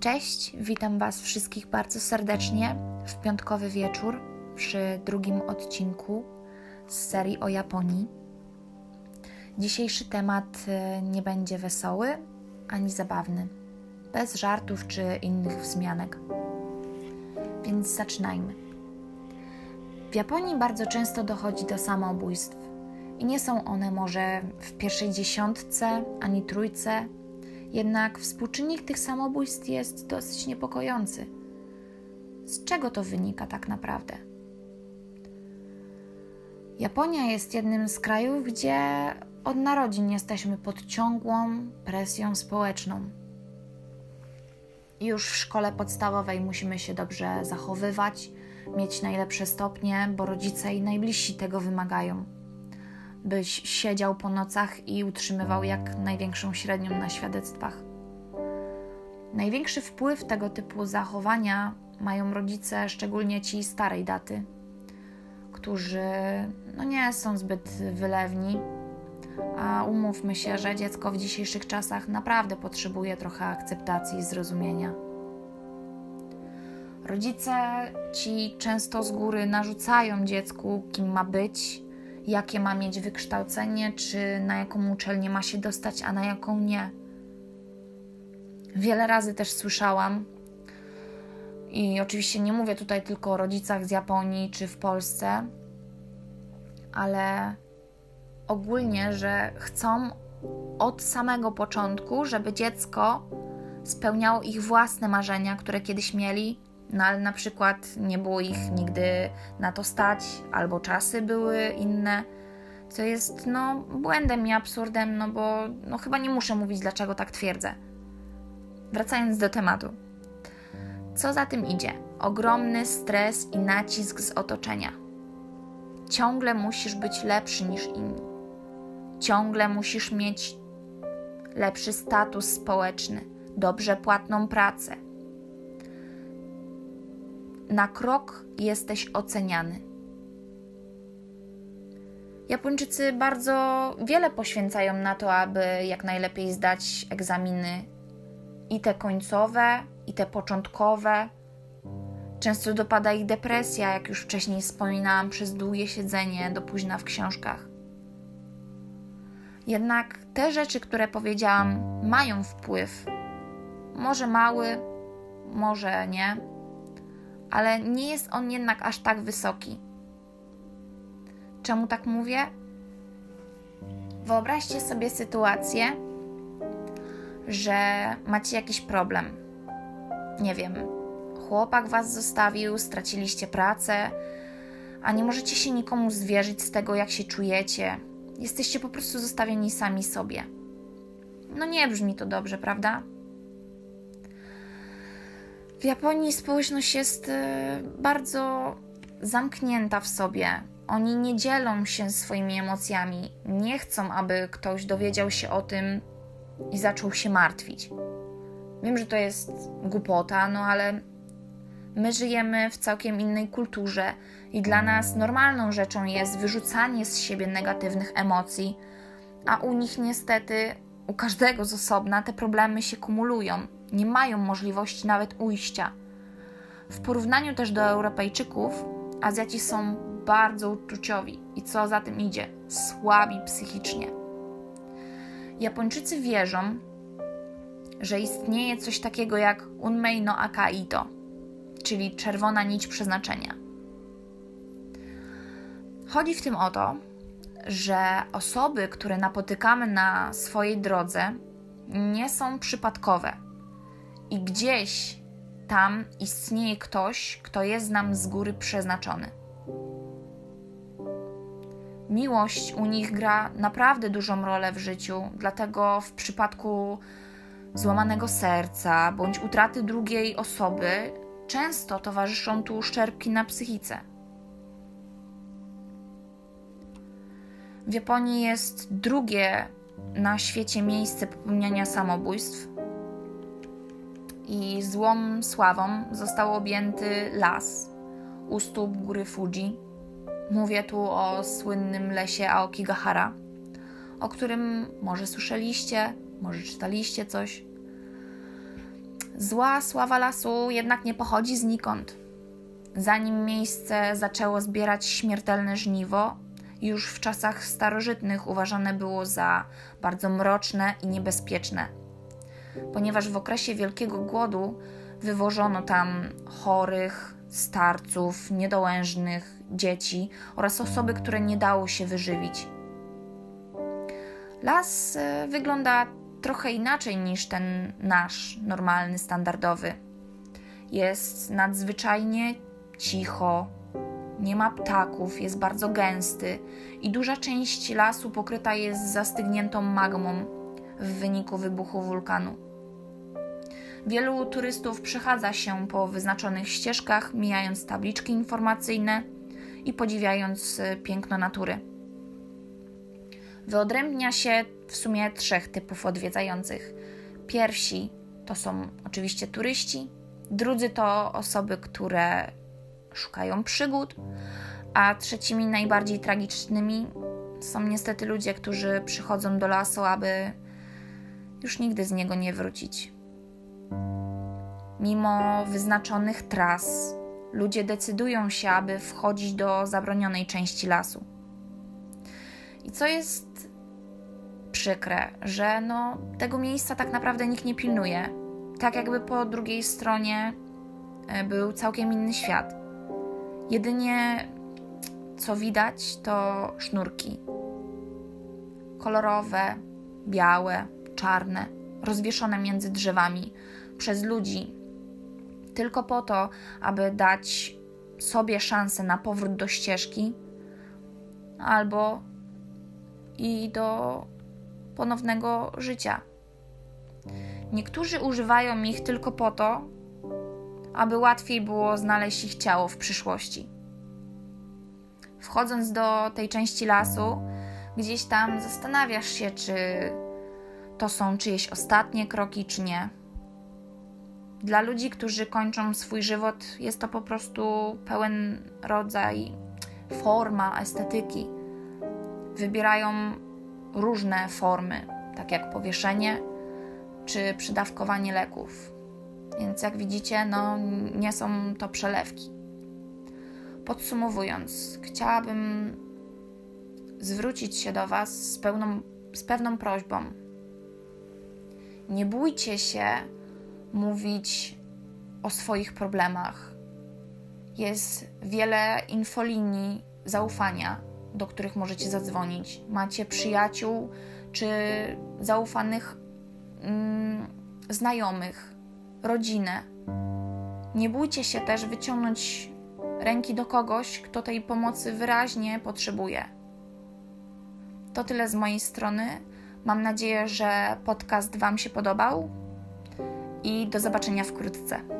Cześć, witam Was wszystkich bardzo serdecznie w piątkowy wieczór przy drugim odcinku z serii o Japonii. Dzisiejszy temat e, nie będzie wesoły ani zabawny, bez żartów czy innych wzmianek. Więc zaczynajmy. W Japonii bardzo często dochodzi do samobójstw i nie są one może w pierwszej dziesiątce ani trójce jednak współczynnik tych samobójstw jest dosyć niepokojący. Z czego to wynika tak naprawdę? Japonia jest jednym z krajów, gdzie od narodzin jesteśmy pod ciągłą presją społeczną. Już w szkole podstawowej musimy się dobrze zachowywać, mieć najlepsze stopnie, bo rodzice i najbliżsi tego wymagają byś siedział po nocach i utrzymywał jak największą średnią na świadectwach. Największy wpływ tego typu zachowania mają rodzice, szczególnie ci starej daty, którzy no nie są zbyt wylewni, a umówmy się, że dziecko w dzisiejszych czasach naprawdę potrzebuje trochę akceptacji i zrozumienia. Rodzice ci często z góry narzucają dziecku, kim ma być, jakie ma mieć wykształcenie, czy na jaką uczelnię ma się dostać, a na jaką nie. Wiele razy też słyszałam, i oczywiście nie mówię tutaj tylko o rodzicach z Japonii czy w Polsce, ale ogólnie, że chcą od samego początku, żeby dziecko spełniało ich własne marzenia, które kiedyś mieli, no ale na przykład nie było ich nigdy na to stać, albo czasy były inne, co jest no błędem i absurdem, no bo no chyba nie muszę mówić, dlaczego tak twierdzę. Wracając do tematu. Co za tym idzie? Ogromny stres i nacisk z otoczenia. Ciągle musisz być lepszy niż inni. Ciągle musisz mieć lepszy status społeczny, dobrze płatną pracę, na krok jesteś oceniany. Japończycy bardzo wiele poświęcają na to, aby jak najlepiej zdać egzaminy i te końcowe, i te początkowe. Często dopada ich depresja, jak już wcześniej wspominałam, przez długie siedzenie do późna w książkach. Jednak te rzeczy, które powiedziałam, mają wpływ. Może mały, może nie ale nie jest on jednak aż tak wysoki. Czemu tak mówię? Wyobraźcie sobie sytuację, że macie jakiś problem. Nie wiem, chłopak was zostawił, straciliście pracę, a nie możecie się nikomu zwierzyć z tego, jak się czujecie. Jesteście po prostu zostawieni sami sobie. No nie brzmi to dobrze, prawda? W Japonii społeczność jest y, bardzo zamknięta w sobie. Oni nie dzielą się swoimi emocjami, nie chcą, aby ktoś dowiedział się o tym i zaczął się martwić. Wiem, że to jest głupota, no ale my żyjemy w całkiem innej kulturze i dla nas normalną rzeczą jest wyrzucanie z siebie negatywnych emocji, a u nich niestety, u każdego z osobna, te problemy się kumulują nie mają możliwości nawet ujścia. W porównaniu też do Europejczyków, Azjaci są bardzo uczuciowi i co za tym idzie, słabi psychicznie. Japończycy wierzą, że istnieje coś takiego jak Unmei no Akaito, czyli czerwona nić przeznaczenia. Chodzi w tym o to, że osoby, które napotykamy na swojej drodze, nie są przypadkowe i gdzieś tam istnieje ktoś, kto jest nam z góry przeznaczony. Miłość u nich gra naprawdę dużą rolę w życiu, dlatego w przypadku złamanego serca bądź utraty drugiej osoby często towarzyszą tu uszczerbki na psychice. W Japonii jest drugie na świecie miejsce popełniania samobójstw i złą sławą został objęty las u stóp góry Fuji. Mówię tu o słynnym lesie Aokigahara, o którym może słyszeliście, może czytaliście coś. Zła sława lasu jednak nie pochodzi znikąd. Zanim miejsce zaczęło zbierać śmiertelne żniwo, już w czasach starożytnych uważane było za bardzo mroczne i niebezpieczne, ponieważ w okresie Wielkiego Głodu wywożono tam chorych, starców, niedołężnych, dzieci oraz osoby, które nie dało się wyżywić. Las e, wygląda trochę inaczej niż ten nasz normalny, standardowy. Jest nadzwyczajnie cicho, nie ma ptaków, jest bardzo gęsty i duża część lasu pokryta jest zastygniętą magmą w wyniku wybuchu wulkanu. Wielu turystów przechadza się po wyznaczonych ścieżkach, mijając tabliczki informacyjne i podziwiając e, piękno natury. Wyodrębnia się w sumie trzech typów odwiedzających. Pierwsi to są oczywiście turyści, drudzy to osoby, które szukają przygód, a trzecimi najbardziej tragicznymi są niestety ludzie, którzy przychodzą do lasu, aby już nigdy z niego nie wrócić. Mimo wyznaczonych tras, ludzie decydują się, aby wchodzić do zabronionej części lasu. I co jest przykre, że no, tego miejsca tak naprawdę nikt nie pilnuje. Tak jakby po drugiej stronie e, był całkiem inny świat. Jedynie co widać to sznurki. Kolorowe, białe, czarne, rozwieszone między drzewami przez ludzi, tylko po to, aby dać sobie szansę na powrót do ścieżki albo i do ponownego życia. Niektórzy używają ich tylko po to, aby łatwiej było znaleźć ich ciało w przyszłości. Wchodząc do tej części lasu, gdzieś tam zastanawiasz się, czy to są czyjeś ostatnie kroki, czy nie. Dla ludzi, którzy kończą swój żywot, jest to po prostu pełen rodzaj, forma estetyki. Wybierają różne formy, tak jak powieszenie czy przydawkowanie leków. Więc jak widzicie, no, nie są to przelewki. Podsumowując, chciałabym zwrócić się do Was z, pełną, z pewną prośbą. Nie bójcie się mówić o swoich problemach. Jest wiele infolinii zaufania, do których możecie zadzwonić. Macie przyjaciół czy zaufanych mm, znajomych, rodzinę. Nie bójcie się też wyciągnąć ręki do kogoś, kto tej pomocy wyraźnie potrzebuje. To tyle z mojej strony. Mam nadzieję, że podcast Wam się podobał i do zobaczenia wkrótce.